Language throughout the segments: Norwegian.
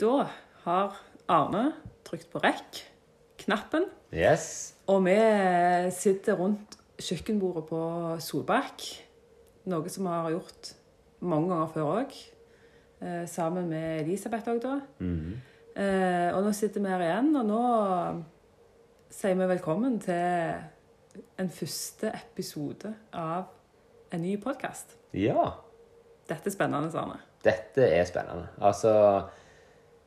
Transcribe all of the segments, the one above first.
Da har Arne trykt på rekk-knappen, Yes. og vi sitter rundt kjøkkenbordet på Solbakk. Noe som vi har gjort mange ganger før òg. Eh, sammen med Elisabeth òg, da. Mhm. Eh, og nå sitter vi her igjen, og nå sier vi velkommen til en første episode av en ny podkast. Ja. Dette er spennende, Arne. Dette er spennende. Altså,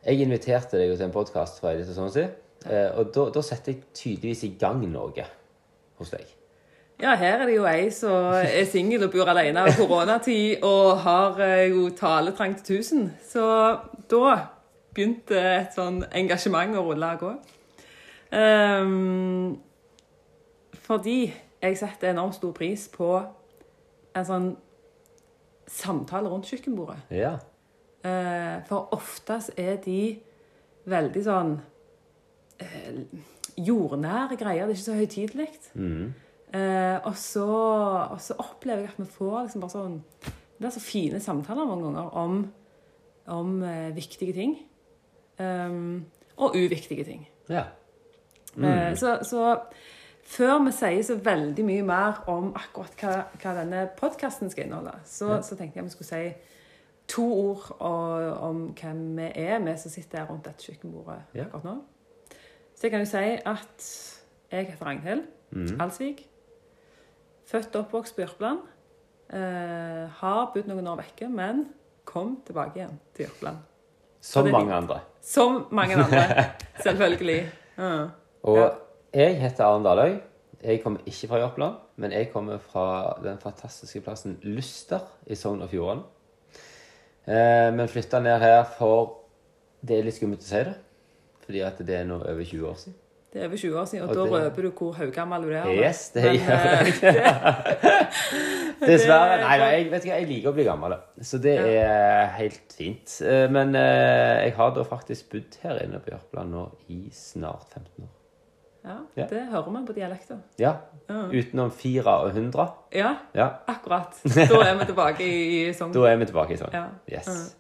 jeg inviterte deg til en podkast liten stund eh, Og da, da setter jeg tydeligvis i gang noe hos deg. Ja, her er det jo ei som er singel og bor alene av koronatid og har eh, jo taletrang til tusen. Så da begynte et sånn engasjement å rulle av gå. Ehm, fordi jeg setter enormt stor pris på en sånn samtale rundt kjøkkenbordet. Ja. Eh, for oftest er de veldig sånn eh, jordnære greier. Det er ikke så høytidelig. Mhm. Eh, og, så, og så opplever jeg at vi får liksom bare sånn Det er så fine samtaler mange ganger om, om viktige ting. Um, og uviktige ting. ja. Mm. så, så før vi sier så veldig mye mer om akkurat hva, hva denne podkasten skal inneholde, så, Ja. så tenkte jeg vi skulle si to ord om hvem vi er, vi som sitter her rundt dette kjøkkenbordet Ja. akkurat nå. Så jeg kan jo si at jeg heter Ragnhild mm. Alsvik. Født og oppvokst på Jørpeland. Eh, har bodd noen år vekke, men kom tilbake igjen til Jørpeland. Som mange litt. andre. Som mange andre, selvfølgelig. Uh, Og Ja. jeg heter Arne Daløy. Jeg kommer ikke fra Jørpeland, men jeg kommer fra den fantastiske plassen Luster i Sogn og Fjordane. Eh, men flytta ned her for Det er litt skummelt å si det, fordi at det er nå over 20 år siden. Det er over 20 år siden, og, Og da det- røper du hvor haugammel du er. Yes, det Men, gjør eh, jeg. Dessverre. Nei, nei jeg, vet ikke, jeg liker å bli gammel, så det Ja. er helt fint. Eh, Men jeg har da faktisk bodd her inne på Jørpeland nå i snart 15 år. Ja, Ja. det hører man på dialekter. Ja. Utenom fire og hundre. Ja, Ja. akkurat. Da er vi tilbake i, Sogn. Da er vi tilbake i sånn. Ja. Yes.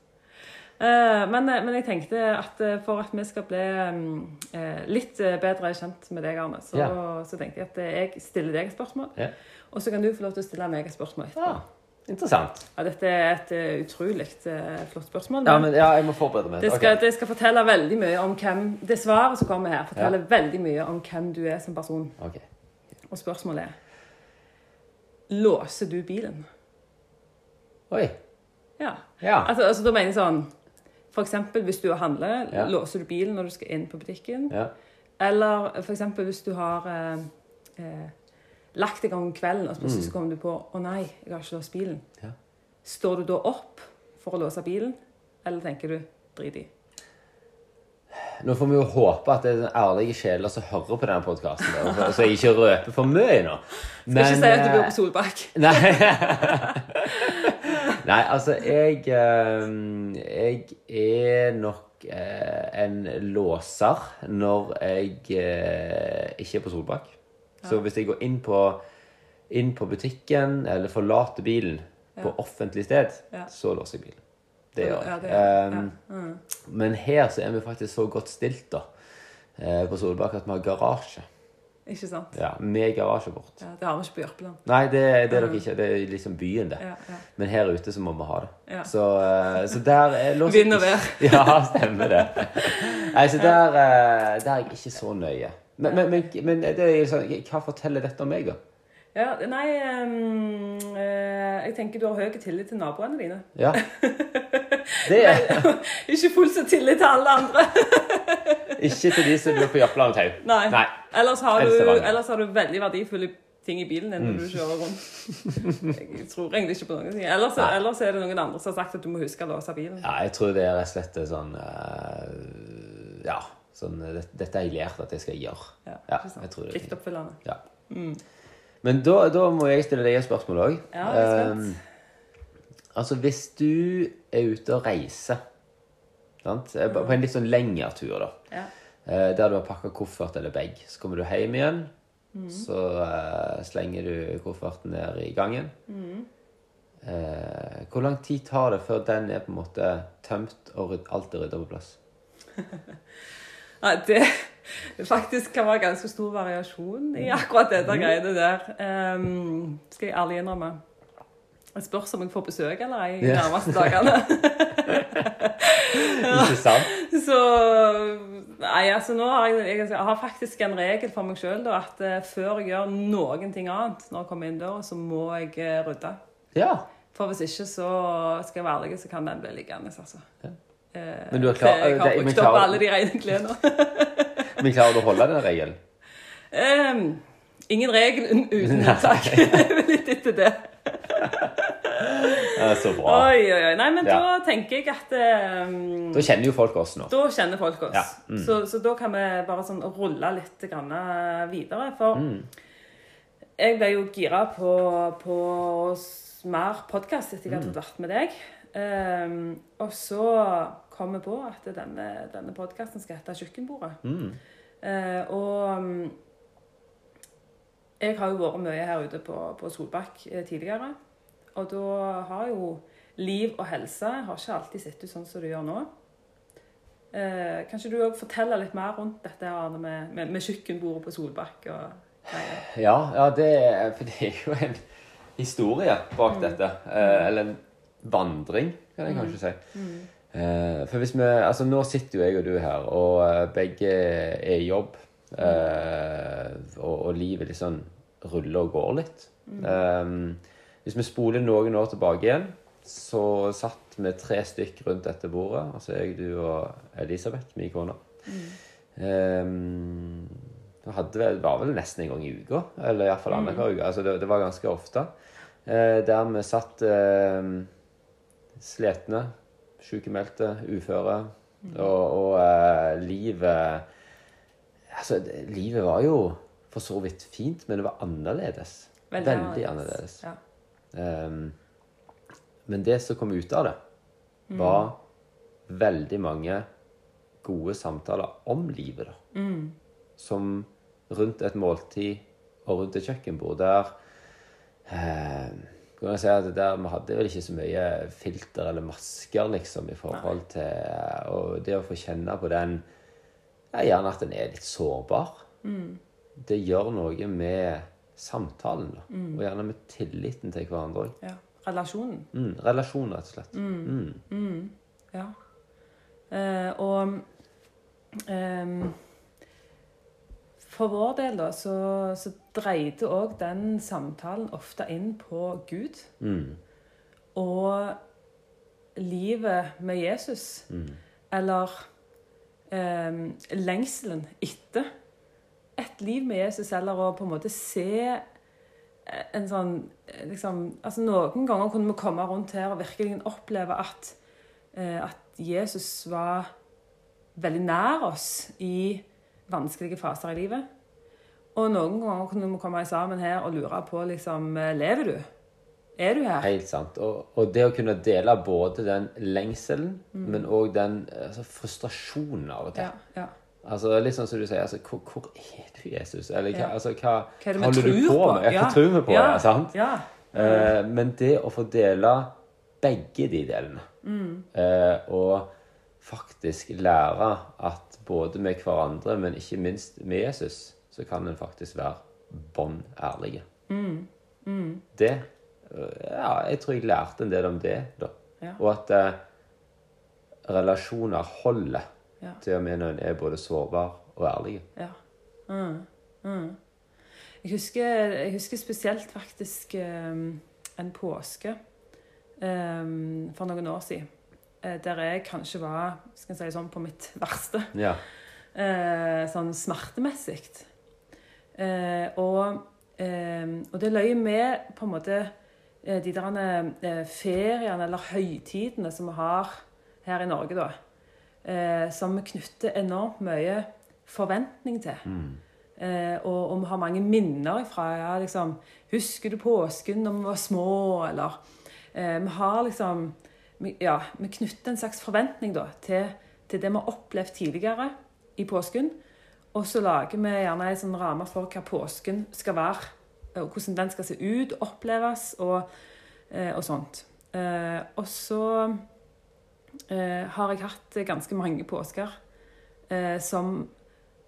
Eh, men, men jeg tenkte at eh, for at vi skal bli mm, eh, litt eh, bedre kjent med deg, Arne, så, så tenkte jeg at eh, jeg stiller deg et spørsmål. Ja. Og så kan du få lov til å stille meg et spørsmål etterpå. Ja. Interessant. Ja, dette er et uh, utrolig eh, flott spørsmål. Ja, men ja, jeg må forberede meg. det, skal, okay. det skal fortelle veldig mye om hvem Det svaret som kommer her, forteller veldig mye om hvem du er som person. Okay. Og spørsmålet er Låser du bilen? Oi. Ja. Ja. Altså, altså da mener jeg sånn For eksempel hvis du handler, Ja. låser du bilen når du skal inn på butikken. ja. Eller for eksempel hvis du har eh, eh, lagt deg om kvelden, og plutselig så kommer du på Å nei, jeg har ikke låst bilen. Ja. Står du da opp for å låse bilen, eller tenker du drit i? Nå får vi jo håpe at det er den ærlige sjeler som hører på denne podkasten, så jeg ikke røper for mye nå. Skal ikke si at du bor eh, på Solbakk. Nei. Nei, altså jeg eh, Jeg er nok eh, en låser når jeg ikke er på Solbakk. Så hvis jeg går inn på, inn på butikken eller forlater bilen på offentlig sted, så låser jeg bilen. Det gjør jeg. Um. Mm. Men her så er vi faktisk så godt stilt da, eh, på Solbakk at vi har garasje. Ikke sant? Ja, Med garasje bort. Ja, det har vi ikke på Jørpeland. Nei, det, det er dere ikke. Det er liksom byen, det. Ja, ja. Men her ute så må vi ha det. Ja. Så, eh, så der er låst Vind og vær. Ja, stemmer det. Nei, så der, eh, der er jeg ikke så nøye. Men, men, men, men det er sånn, hva forteller dette om meg, da? Ja, nei um, eh, Jeg tenker du har høy tillit til naboene dine. Ja. Det er ikke fullt så tillit til alle andre. ikke til de som bor på Jappeland Tau. Nei. Nei. Ellers, har du, ellers har du veldig verdifulle ting i bilen din når Mm. du kjører rundt. Jeg tror egentlig ikke på noen ting. Ellers, ellers er det noen andre som har sagt at du må huske å låse bilen. Ja, jeg tror det er rett og slett sånn uh, Ja. Sånn, det, dette har jeg lært at jeg skal gjøre. Ja, Ja, jeg tror det. Pliktoppfyllende. Ja. Men da, da må jeg stille deg et spørsmål òg. Ja, er altså, hvis du er ute og reiser sant? Eh, På en litt sånn lengre tur, da. Ja. Uh, Der du har pakka koffert eller bag. Så kommer du hjem igjen. Mm. Så uh, slenger du kofferten ned i gangen. Mm. Uh, hvor lang tid tar det før den er på en måte tømt og alt er rydda på plass? Nei, det, faktisk kan være ganske stor variasjon i akkurat dette greiene der. Um, skal jeg ærlig innrømme. Det spørs om jeg får besøk eller ei de nærmeste dagene. Ikke sant? Så Nei, altså nå har jeg, jeg, jeg har faktisk en regel for meg sjøl at eh, før jeg gjør noen ting annet når jeg kommer inn døra, så må jeg eh, rydde. Ja. For hvis ikke, så skal jeg være ærlig, så kan den bli liggende. Altså. Ja. Eh, Men du er klar- Jeg har brukt opp alle de rene klærne. Men klarer du å holde den regelen? Um, ingen regel uten unntak. Litt etter det. det er så bra. Oi, oi, oi. Nei, men Ja. da tenker jeg at um, Da kjenner jo folk oss nå. Da kjenner folk oss. Ja, mm. Så, så da kan vi bare sånn rulle litt eh, videre. For Mm. jeg ble jo gira på, på mer podkast etter jeg Mm. hadde vært med deg. Um, og så kom jeg på at denne, denne podkasten skal hete Kjøkkenbordet. Mm. Eh, og mm, jeg har jo vært mye her ute på, på Solbakk eh, tidligere. Og da har jo liv og helse har ikke alltid sett ut sånn som det gjør nå. Eh, kanskje du òg forteller litt mer rundt dette Arne, med, med, med kjøkkenbordet på Solbakk og? Ja, ja det, for det er jo en historie bak dette. Eh, eller en vandring, kan jeg kanskje si. Eh, for hvis vi, altså Nå sitter jo jeg og du her, og eh, begge er i jobb. Eh, og, og livet liksom ruller og går litt. Eh, hvis vi spoler noen år tilbake igjen, så satt vi tre stykk rundt dette bordet. Altså jeg, du og Elisabeth, min kone. Um, det var vel nesten en gang i uka, eller iallfall annenhver uke. Altså det, det var ganske ofte. Eh, der vi satt eh, slitne, sykemeldte, uføre. Og, og eh, livet Altså, det, livet var jo for så vidt fint, men det var annerledes. Veldig, annerledes. Ja. Um, men det som kom ut av det, var veldig mange gode samtaler om livet, da. Som rundt et måltid og rundt et kjøkkenbord der eh, kan jeg si at der Vi hadde vel ikke så mye filter eller masker, liksom, i forhold til Og det å få kjenne på den er Gjerne at en er litt sårbar. Det gjør noe med samtalen, da. Og gjerne med tilliten til hverandre òg. ja. Relasjonen. Mm, relasjon, rett og slett. Mm. Ja. Eh, og ehm, For vår del, da, så, så dreide òg den samtalen ofte inn på Gud. Mm. Og livet med Jesus. Eller eh, lengselen etter et liv med Jesus, eller å på en måte se en sånn eh, liksom, altså Noen ganger kunne vi komme rundt her og virkelig oppleve at, eh, at Jesus var veldig nær oss i vanskelige faser i livet. Og noen ganger kunne vi komme sammen her og lure på liksom eh, Lever du? Er du her? Helt sant. Og, og det å kunne dele både den lengselen, men òg den altså, frustrasjonen av og til. Ja, ja. Altså, litt sånn som du sier, altså, hvor, hvor er du, Jesus? Eller hva, Ja. altså, hva, Hva det holder du på på? med? Hva tror vi på? Ja. Det, sant? Ja. Eh, men det å få dele begge de delene, eh, og faktisk lære at både med hverandre, men ikke minst med Jesus, så kan en faktisk være bånn ærlige. Det eh, Ja, jeg tror jeg lærte en del om det, da. Ja. Og at eh, relasjoner holder Ja. til og med når en er både sårbar og ærlig. Ja. Mm. Mm. Jeg, husker, jeg husker spesielt faktisk um, en påske um, for noen år siden. Eh, Der jeg kanskje var skal jeg si sånn, på mitt verste. Ja. eh, sånn smertemessig. Eh, og, eh, og det løy med på en måte eh, de der eh, feriene eller høytidene som vi har her i Norge, da. Eh, som vi knytter enormt mye forventning til. Eh, og, og vi har mange minner fra ja, liksom, Husker du påsken da vi var små? Eller eh, Vi har liksom Ja, vi knytter en slags forventning da, til, til det vi har opplevd tidligere i påsken. Og så lager vi gjerne en sånn ramme for hva påsken skal være. Og hvordan den skal se ut, oppleves og, eh, og sånt. Eh, og så eh, har jeg hatt ganske mange påsker som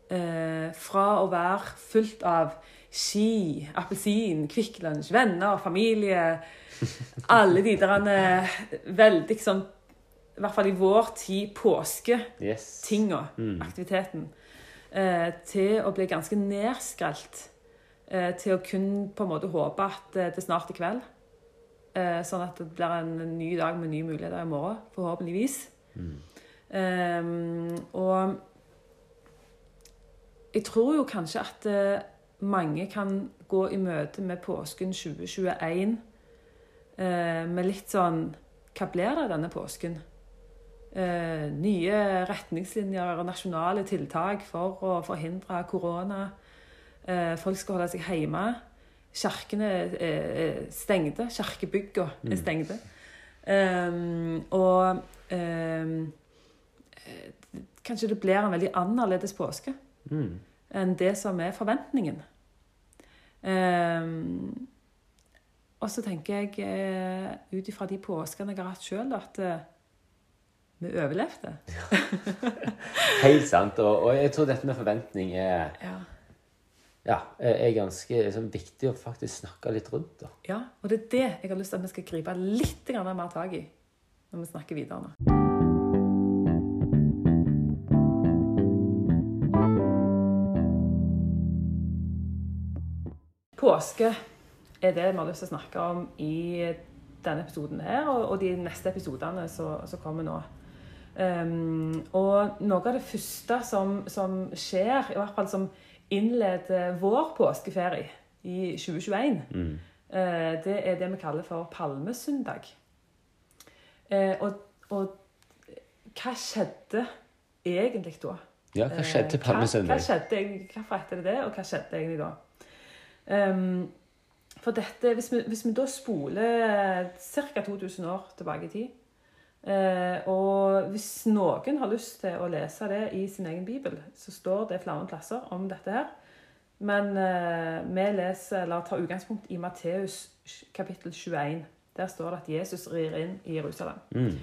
eh, fra å være fullt av ski, appelsin, Kvikk Lunsj, venner, familie Alle de der eh, veldig sånn I hvert fall i vår tid påsketinga, Yes. aktiviteten, eh, til å bli ganske nedskrelt. Eh, til å kun på en måte håpe at eh, det snart er kveld. Eh, sånn at det blir en ny dag med nye muligheter i morgen, forhåpentligvis. Eh, og jeg tror jo kanskje at eh, mange kan gå i møte med påsken 2021 eh, med litt sånn Hva blir det denne påsken? Eh, nye retningslinjer og nasjonale tiltak for å forhindre korona. Folk skal holde seg hjemme. Kirkene er er stengte. Kirkebyggene er stengte. Eh, og eh, eh, kanskje det blir en veldig annerledes påske Mm. enn det som er forventningen. Ehm, og så tenker jeg, eh, ut ifra de påskene jeg har hatt sjøl, at eh, vi overlevde. Helt sant. Og, og jeg tror dette med forventning er, Ja. ja, er ganske liksom, viktig å faktisk snakke litt rundt. Da. ja. Og det er det jeg har lyst til at vi skal gripe litt mer tak i når vi snakker videre nå. Påske er det vi har lyst til å snakke om i denne episoden her, og, de neste episodene som kommer nå. Um, og noe av det første som, som skjer, i hvert fall som innleder vår påskeferie i 2021, eh, det er det vi kaller for palmesøndag. Uh, og, og hva skjedde egentlig da? Ja, hva skjedde Eh, Palmesøndag? Hva, hva skjedde Hvorfor heter det det, og hva skjedde egentlig da? Ehm, for dette, hvis vi, hvis vi da spoler ca. 2000 år tilbake i tid eh, Og hvis noen har lyst til å lese det i sin egen bibel, så står det flere plasser om dette her. Men eh, vi leser, eller tar utgangspunkt i Matteus kapittel 21. Der står det at Jesus rir inn i Jerusalem. Mm.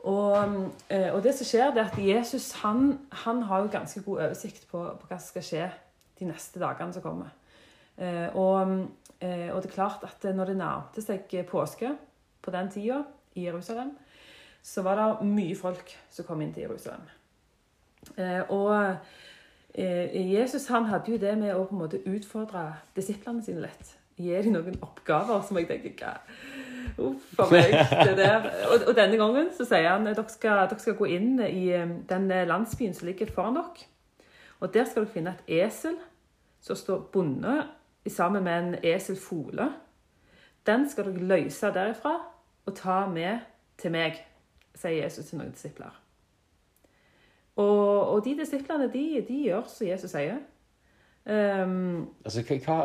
Og, eh, og det som skjer, det er at Jesus han, han har jo ganske god oversikt på, på hva som skal skje de neste dagene som kommer. Eh, og, eh, og det er klart at når det nærmte seg påske på den tida i Jerusalem, så var det mye folk som kom inn til Jerusalem. Eh, og Jesus han hadde jo det med å på en måte utfordre disiplene sine litt. Gi dem noen oppgaver som jeg tenker Uff a meg. Det der. Og, og denne gangen så sier han at dere skal, dere skal gå inn i den landsbyen som ligger foran dere. Og der skal dere finne et esel som står bundet sammen med en eselfole. Den skal dere løse derifra og ta med til meg, sier Jesus til noen disipler. Og, og de disiplene, de, de gjør som Jesus sier. Um, Altså, hva,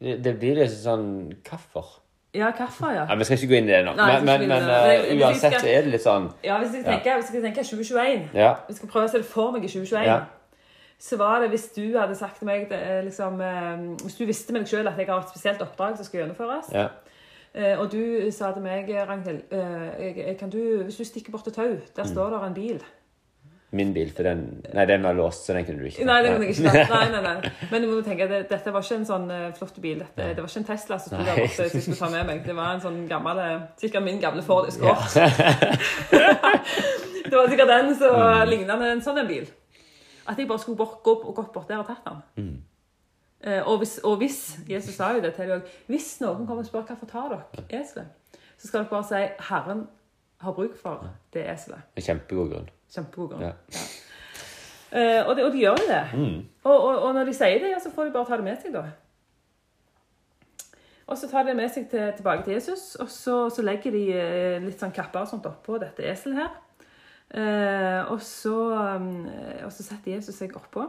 det, blir liksom sånn Hvorfor? ja, hvorfor, ja? Ja, Vi skal ikke gå inn i det nå, Nei, men, men, vi uansett så er det litt sånn Ja, hvis jeg tenker, hvis jeg tenker 2021 Ja. Vi skal prøve å se det for meg i 2021. Ja. Så var det hvis du hadde sagt til meg det, liksom, eh, Hvis du visste med deg sjøl at jeg har et spesielt oppdrag som skal gjennomføres, ja. eh, og du sa til meg, Ragnhild eh, kan du, Hvis du stikker bort til Tau, Mm. der står det en bil. Min bil, for den Nei, den var låst, så den kunne du ikke Nei, den kunne jeg ikke ta. Nei, nei, nei. Men du må tenke, det, dette var ikke en sånn eh, flott bil. Dette, det var ikke en Tesla som sto der borte jeg skulle ta med meg. Det var en sånn gammel Sikkert min gamle Ford Escort. det var sikkert den som Mm. lignet en sånn en bil. At jeg bare skulle bort, gå og gått bort der og tatt ham. Mm. Eh, og, hvis, og hvis Jesus sa jo det til dem Hvis noen kommer og spør hvorfor tar dere eselet, så skal dere bare si Herren har bruk for det eselet. En kjempegod grunn. Kjempegod grunn. Ja. Ja. Eh, og, de, og de gjør jo det. Mm. Og, og, når de sier det, ja, så får de bare ta det med seg, da. Og så tar de det med seg til, tilbake til Jesus, og så, så legger de eh, litt sånn kapper og sånt oppå dette eselet her. Eh, og, så, um, og så setter Jesus seg oppå.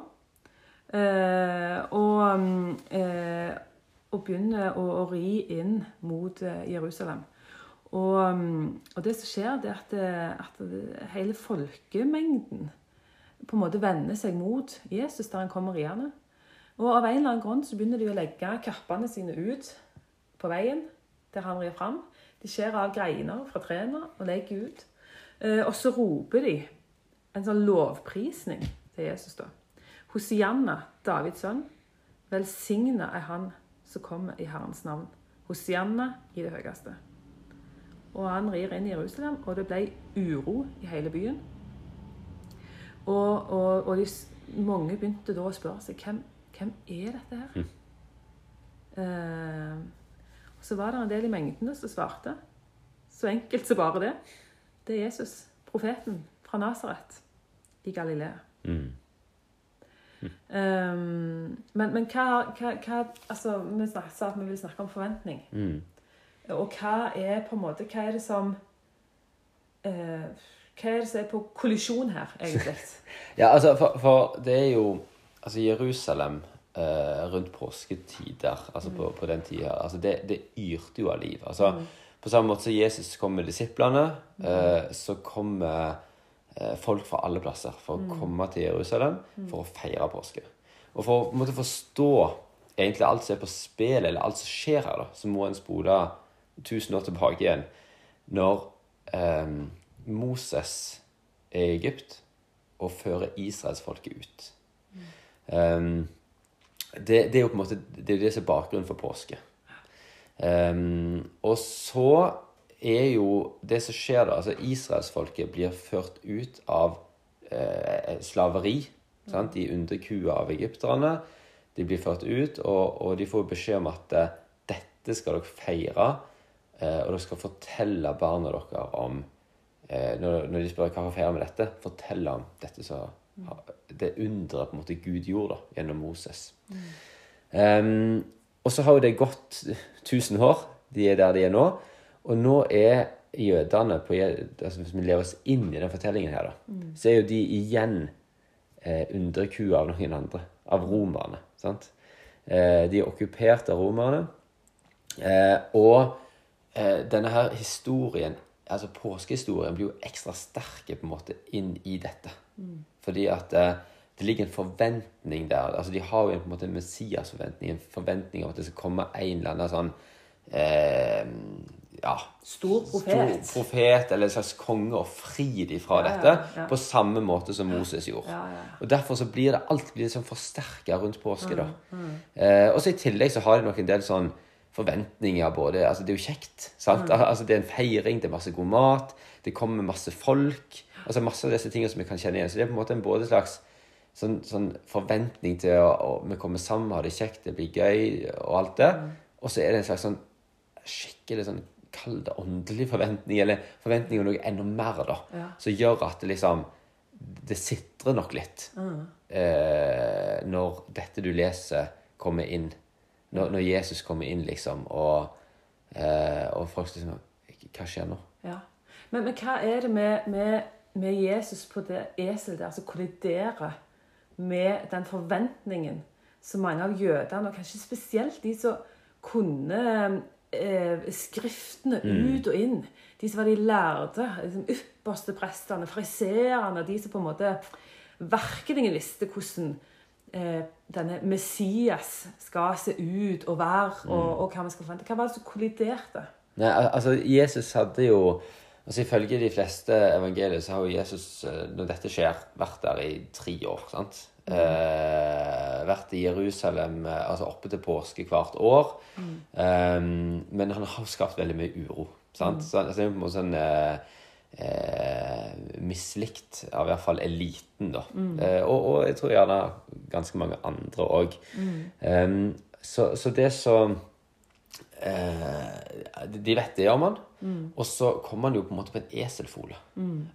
Eh, og, eh, og begynner å, å ri inn mot eh, Jerusalem. Og, um, og det som skjer, det er at, det- at det- hele folkemengden på en måte vender seg mot Jesus der han kommer riende. Og av en eller annen grunn så begynner de å legge kappene sine ut på veien der han rir fram. De skjærer av greiner fra trærne og legger ut. Eh, og så roper de en sånn lovprisning til Jesus, da. Hosianna, Davids sønn, velsigna er han som kommer i Herrens navn. Hosianna i det høyeste. Og han rir inn i Jerusalem, og det ble uro i hele byen. Og, og, og de, mange begynte da å spørre seg hvem, hvem er dette her? Eh, og så var det en del i mengdene som svarte. Så enkelt som bare det. Det er Jesus, profeten fra Nasaret i Galilea. Mm. Um, men men hva, hva, hva Altså, vi sa at vi vil snakke om forventning. Mm. Og hva er på en måte Hva er det som uh, Hva er det som er på kollisjon her, egentlig? Ja, altså, for, for det er jo Altså, Jerusalem uh, rundt påsketider, altså på, på den tida, altså det, det yrte jo av liv. Altså, På samme måte som Jesus kom med disiplene, eh, så kommer eh, folk fra alle plasser for å komme til Jerusalem for å feire påske. Og for å måtte forstå egentlig alt som er på spill, eller alt som skjer her, da, så må en spole tusen år tilbake igjen. Når eh, Moses er i Egypt og fører israelsfolket ut. Um, det, det er jo på en måte det, det som er bakgrunnen for påske. Um, og så er jo det som skjer da altså Israelsfolket blir ført ut av eh, slaveri. Sant? De underkua av egypterne. De blir ført ut, og, og de får beskjed om at eh, dette skal dere feire. Eh, og dere skal fortelle barna deres om eh, når, når de spør hva feirer med dette, fortelle om dette som det underet på en måte Gud gjorde da, gjennom Moses. Ehm, og så har jo det gått 1000 år. De er der de er nå. Og nå er jødene på, altså Hvis vi lever oss inn i den fortellingen her, da, så er jo de igjen eh, underkua av noen andre. Av romerne. sant? Eh, de er okkupert av romerne. Eh, og eh, denne her historien, altså påskehistorien, blir jo ekstra sterke på en måte inn i dette. Fordi at eh, det ligger en forventning der. altså De har jo en, på en måte en Messias-forventning, en forventning om at det skal komme en eller annen sånn eh, ja, Stor profet. Stor profet eller en slags konge og fri dem fra Ja, dette ja. på samme måte som Moses gjorde. Og Derfor så blir det alt blir sånn forsterka rundt påske. da. Mm, Eh, og så I tillegg så har de nok en del sånn forventninger. både, altså Det er jo kjekt. sant? Mm. Altså Det er en feiring, det er masse god mat, det kommer masse folk. altså Masse av disse tingene som vi kan kjenne igjen. Så det er på en måte en både slags sånn, sånn forventning til å vi kommer sammen, har det kjekt, det blir gøy og alt det. Mm. Og så er det en slags sånn skikkelig sånn Kall det åndelig forventning, eller forventning om noe enda mer, da. Ja. Som gjør at det liksom Det sitrer nok litt eh, når dette du leser, kommer inn. Når, når Jesus kommer inn, liksom, og, eh, og folk liksom Hva skjer nå? Ja. Men, men hva er det med, med, med Jesus på det eselet der som kolliderer med den forventningen som mange av jødene, og kanskje spesielt de som kunne eh, skriftene ut og inn, de som var de lærde, de ypperste prestene, friserene, de som på en måte virkelig visste hvordan eh, denne Messias skal se ut og være, og, og hva vi skal forvente. Hva var det som kolliderte? Nei, altså, Jesus hadde jo altså Ifølge de fleste evangelier så har jo Jesus, eh, når dette skjer, vært der i tre år. sant? Eh, vært i Jerusalem uh, altså oppe til påske hvert år. Eh, men han har skapt veldig mye uro. sant? Så, han- så det er på en måte sånn uh, mislikt av i hvert fall eliten, da. Eh, og, og jeg tror gjerne ganske mange andre òg. så, så det som De vet det om han. Og så kommer han jo på en måte på en eselfole.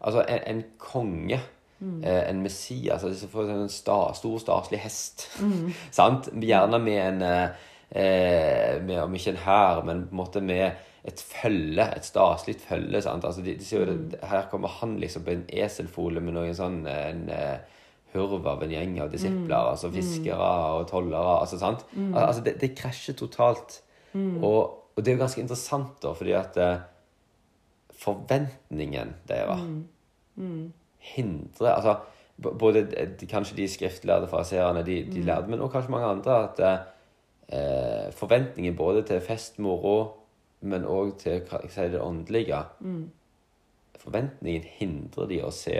Altså en, en konge. Eh, en Messias. Altså for en star, stor, staselig hest. Sant? Gjerne med en eh, eh, med, Om ikke en hær, men på en måte med et følge. Et staselig følge. Sant? Altså de, de ser jo det, her kommer han liksom på en eselfole med noen sånn en, hurv av en gjeng av disipler. Altså fiskere og tollere. Altså, sant? Al altså det, det krasjer totalt. Og, og det er jo ganske interessant, da, fordi at forventningen deres hindrer altså, Både kanskje de skriftlærde fariseerne, de, de lærde, men også kanskje mange andre, at eh, forventningen både til fest, moro, men òg til hva jeg sier, det åndelige Forventningen hindrer de å se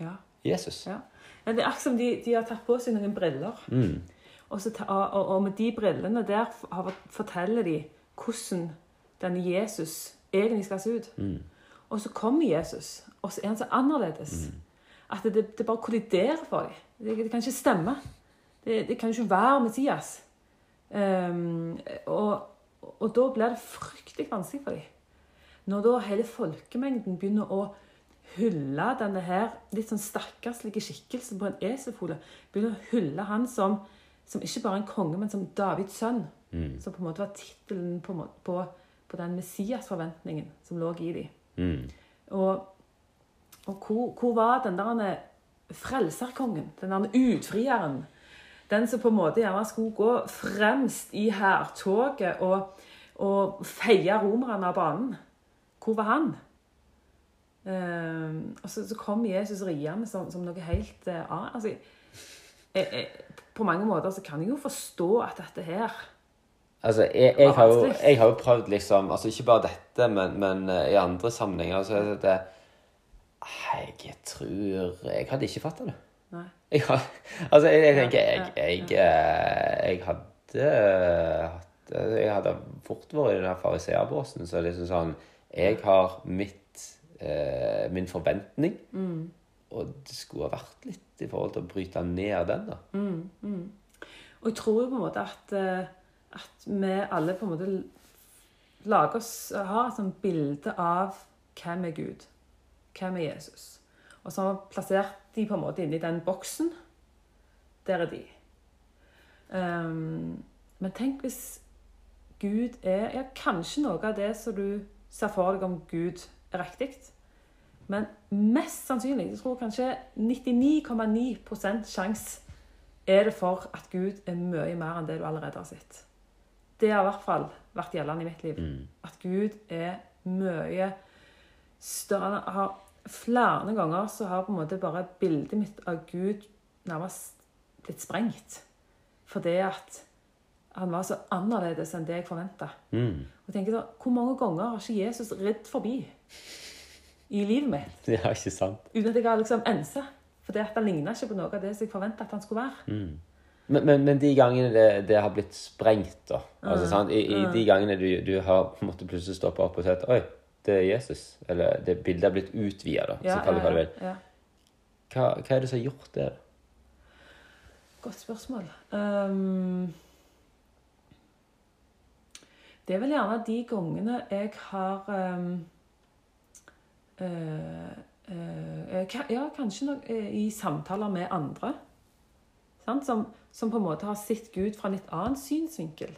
Ja. Jesus. Ja. Men det er akkurat som de, de har tatt på seg noen briller. Mm. Og, så ta, og, og med de brillene der forteller de hvordan denne Jesus egentlig skal se ut. Mm. Og så kommer Jesus, og så er han så annerledes at det, det bare kolliderer for dem. Det, det kan ikke stemme. Det, det kan ikke være Messias. Um, og, og da blir det fryktelig vanskelig for dem. Når da hele folkemengden begynner å hylle denne her litt sånn stakkarslige skikkelsen på en eselfole, begynner å hylle han som, som ikke bare en konge, men som Davids sønn, som på en måte var tittelen på, på, på den Messias-forventningen som lå i dem. Mm. Og, og hvor, hvor var den der frelserkongen, den der utfrieren, den som på en måte gjerne skulle gå fremst i hærtoget og, og feie romerne av banen? Hvor var han? Uh, og så, så kom Jesus riende som, som noe helt eh, annet. Altså, jeg, jeg, på mange måter så kan jeg jo forstå at dette her Altså, jeg, jeg, har jo, jeg har jo prøvd liksom Altså, ikke bare dette, men, men uh, i andre sammenhenger så er det Jeg tror Jeg hadde ikke fatta det. Nei. Jeg, altså, jeg, jeg tenker jeg, jeg, eh, jeg hadde hatt Jeg hadde fort vært i den fariseerbåsen. Så liksom sånn Jeg har mitt uh, Min forventning. Mm. Og det skulle ha vært litt i forhold til å bryte ned den, da. Mm. Og jeg tror jo på en måte at, eh, at vi alle på en måte lager oss, har et sånt bilde av hvem er Gud, hvem er Jesus. Og så har vi plassert de på en måte inni den boksen. Der er de. Um, men tenk hvis Gud er ja, kanskje noe av det som du ser for deg om Gud er riktig. Men mest sannsynlig, jeg tror kanskje 99,9% sjanse er det for at Gud er mye mer enn det du allerede har sett. Det har i hvert fall vært gjeldende i mitt liv. At Gud er mye større. Har flere ganger så har på en måte bare bildet mitt av Gud nærmest blitt sprengt. Fordi at han var så annerledes enn det jeg forventa. Mm. Og tenker da, Hvor mange ganger har ikke Jesus ridd forbi i livet mitt Ja, ikke sant? uten at jeg har liksom ensa? Fordi at han ligna ikke på noe av det som jeg forventa at han skulle være. Men, men, men de gangene det, det har blitt sprengt, da altså, sant? I, I de gangene du, du har måttet plutselig stoppe opp og sett Oi, det er Jesus. Eller det bildet har blitt utvida, da. så kall det hva du vil. ja. Hva, hva er det som har gjort det? Godt spørsmål. Um, det er vel gjerne de gangene jeg har um, uh, uh, Ja, kanskje nok eh, i samtaler med andre. Sant? Som, som på en måte har sett Gud fra en litt annen synsvinkel.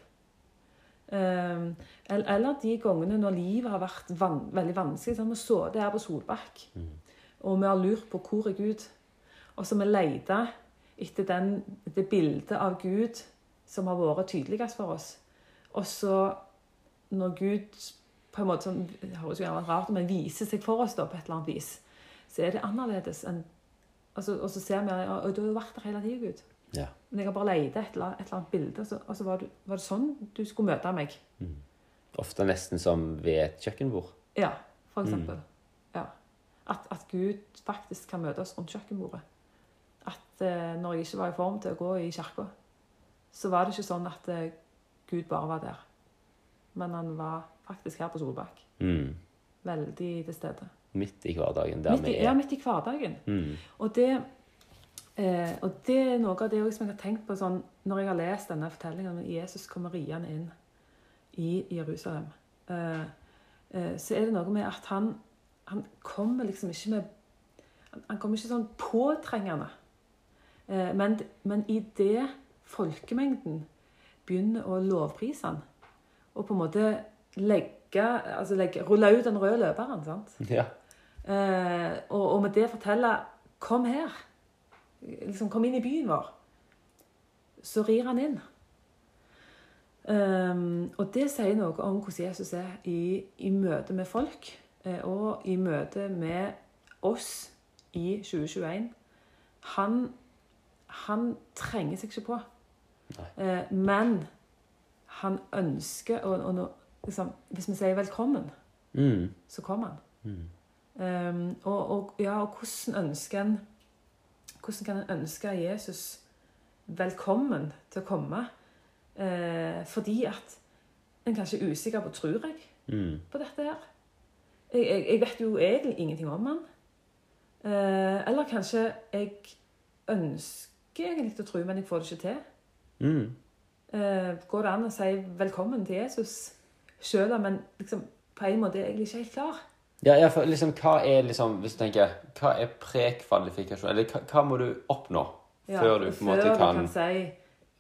Ehm, eller, de gangene når livet har vært van, veldig vanskelig. Sant? Vi så det her på Solbakk, og vi har lurt på hvor er Gud. Og så vi leita etter den, det bildet av Gud som har vært tydeligst for oss. Og så når Gud på en måte sånn, det høres jo gjerne rart men viser seg for oss da, på et eller annet vis, så er det annerledes enn altså, Og så ser vi ja, og du har jo vært der hele tida, Gud. Ja. Men jeg har bare lett et, eller- et eller annet bilde, og så, og så var, det, var det sånn du skulle møte meg. Ofte nesten som ved et kjøkkenbord. Ja, for eksempel. Ja. At, at Gud faktisk kan møte oss rundt kjøkkenbordet. At eh, når jeg ikke var i form til å gå i kirka, så var det ikke sånn at eh, Gud bare var der. Men han var faktisk her på Solbakk. Mm. Veldig til stede. Midt i hverdagen, der Midt i, vi ja, er. midt i hverdagen. Mm. Og det, eh, og det er noe av det som jeg har tenkt på sånn, når jeg har lest denne fortellingen om Jesus kommer riende inn i Jerusalem. Eh, eh, så er det noe med at han, han kommer liksom ikke med Han, han kommer ikke sånn påtrengende. Eh, men, men i det folkemengden begynner å lovprise han, og på en måte legge, altså legge rulle ut den røde løperen, sant? Ja. Eh, og, og med det fortelle 'Kom her'. Liksom, kom inn i byen vår. Så rir han inn. Um, og det sier noe om hvordan Jesus er i, i møte med folk, eh, og i møte med oss i 2021. Han, han trenger seg ikke på. Eh, men han ønsker og, å, å liksom, Hvis vi sier 'velkommen', Mm. så kommer han. Um, og, og, ja, og hvordan ønsker en hvordan kan en ønske Jesus velkommen til å komme? Eh, fordi at en kanskje er usikker på tror jeg Mm. på dette her. Jeg, jeg, jeg vet jo egentlig ingenting om han. Eh, eller kanskje jeg ønsker egentlig å tro, men jeg får det ikke til. Mm. Eh, går det an å si velkommen til Jesus sjøl om en liksom, på en måte egentlig ikke er helt klar? Ja, ja, for liksom, hva er liksom, hvis du tenker, hva er prekvalifikasjon? Eller hva, hva må du oppnå Ja, før du på en måte kan... kan si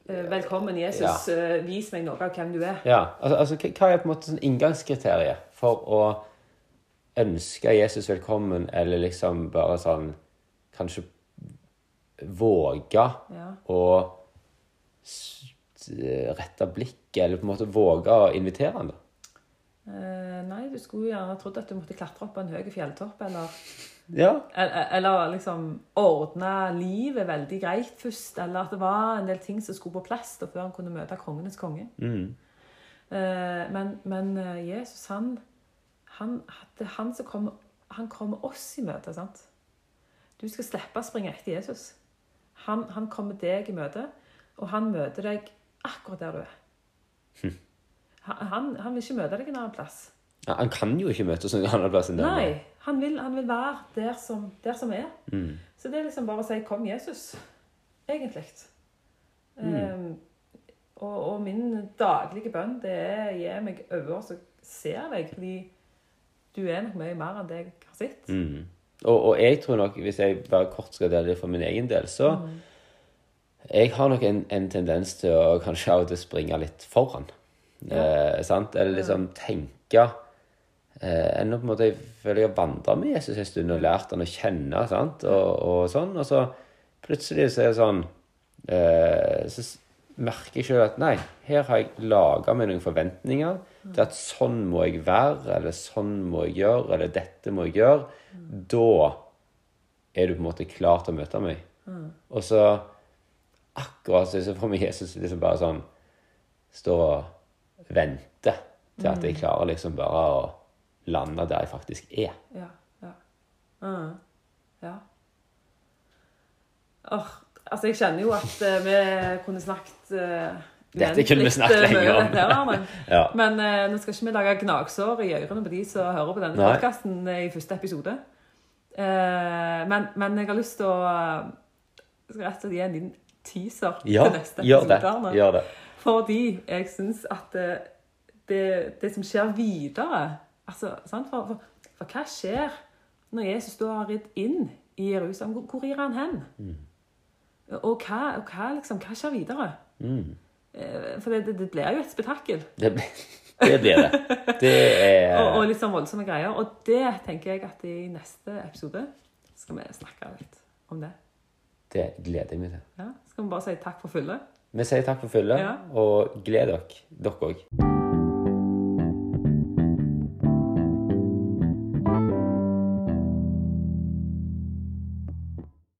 eh, velkommen, Jesus, eh, vis meg noe av hvem du er. Ja, altså, altså hva- er på en måte sånn inngangskriteriet for å ønske Jesus velkommen, eller liksom bare sånn, kanskje våge Ja. å rette blikket, eller på en måte våge å invitere han da? Eh, nei, du skulle gjerne trodd at du måtte klatre opp på en høy fjelltopp, eller, Ja. eller, eller liksom ordne livet veldig greit først, eller at det var en del ting som skulle på plass før han kunne møte kongenes konge. Mm. Eh, men, men eh, Jesus, han, han, han som kommer, han kommer oss i møte, sant? Du skal slippe å springe etter Jesus. Han, han kommer deg i møte, og han møter deg akkurat der du er. Han, han, han vil ikke møte deg en annen plass. Ja, Han kan jo ikke møtes noen annen plass enn den. Nei, han vil, han vil være der som, der som er. Mm. Så det er liksom bare å si 'Kom, Jesus', egentlig. Eh, og, og min daglige bønn det er 'Gi meg øyne så ser deg', fordi du er nok mye mer enn det jeg har sett. Mm. Og, og jeg tror nok, hvis jeg bare kort skal dele det for min egen del, så Jeg har nok en, en tendens til å kanskje av og til springe litt foran. Eh, sant? Eller liksom tenke Ennå på en måte Jeg føler jeg har vandra med Jesus en stund og lært han å kjenne, sant? Og, og sånn. Og så plutselig så er det sånn eh, Så merker jeg sjøl at nei, her har jeg laga meg noen forventninger til at sånn må jeg være, eller sånn må jeg gjøre, eller dette må jeg gjøre. Da er du på en måte klar til å møte meg. Og så akkurat så får vi Jesus liksom bare sånn står og venter til at jeg klarer liksom bare å lande der jeg faktisk er. Ja. Ja. Mhm. ja. Åh, altså, jeg kjenner jo at uh, vi kunne snakket uh, Dette kunne vi snakket lenge om. Ja. Men uh, nå skal ikke vi lage gnagsår i ørene på de som hører på denne podkasten i første episode. Eh, men, men jeg har lyst til å eh, rett og slett gi en liten teaser Ja, til neste episode. Gjør det. Fordi jeg syns at det, det, det som skjer videre altså, sant? For, for, for hva skjer når Jesus da har ridd inn i Jerusalem? Hvor, hvor rir han hen? Og, hva, og hva, liksom, hva skjer videre? Mm. Eh, For det, det, det blir jo et spetakkel. Det, blir- det blir det. Det er Og, og litt sånn voldsomme greier. Og det tenker jeg at i neste episode skal vi snakke litt om det. Det gleder jeg meg til. Ja? Skal vi bare si takk for følget? Vi sier takk for følget, Ja. og gled dere, dere òg.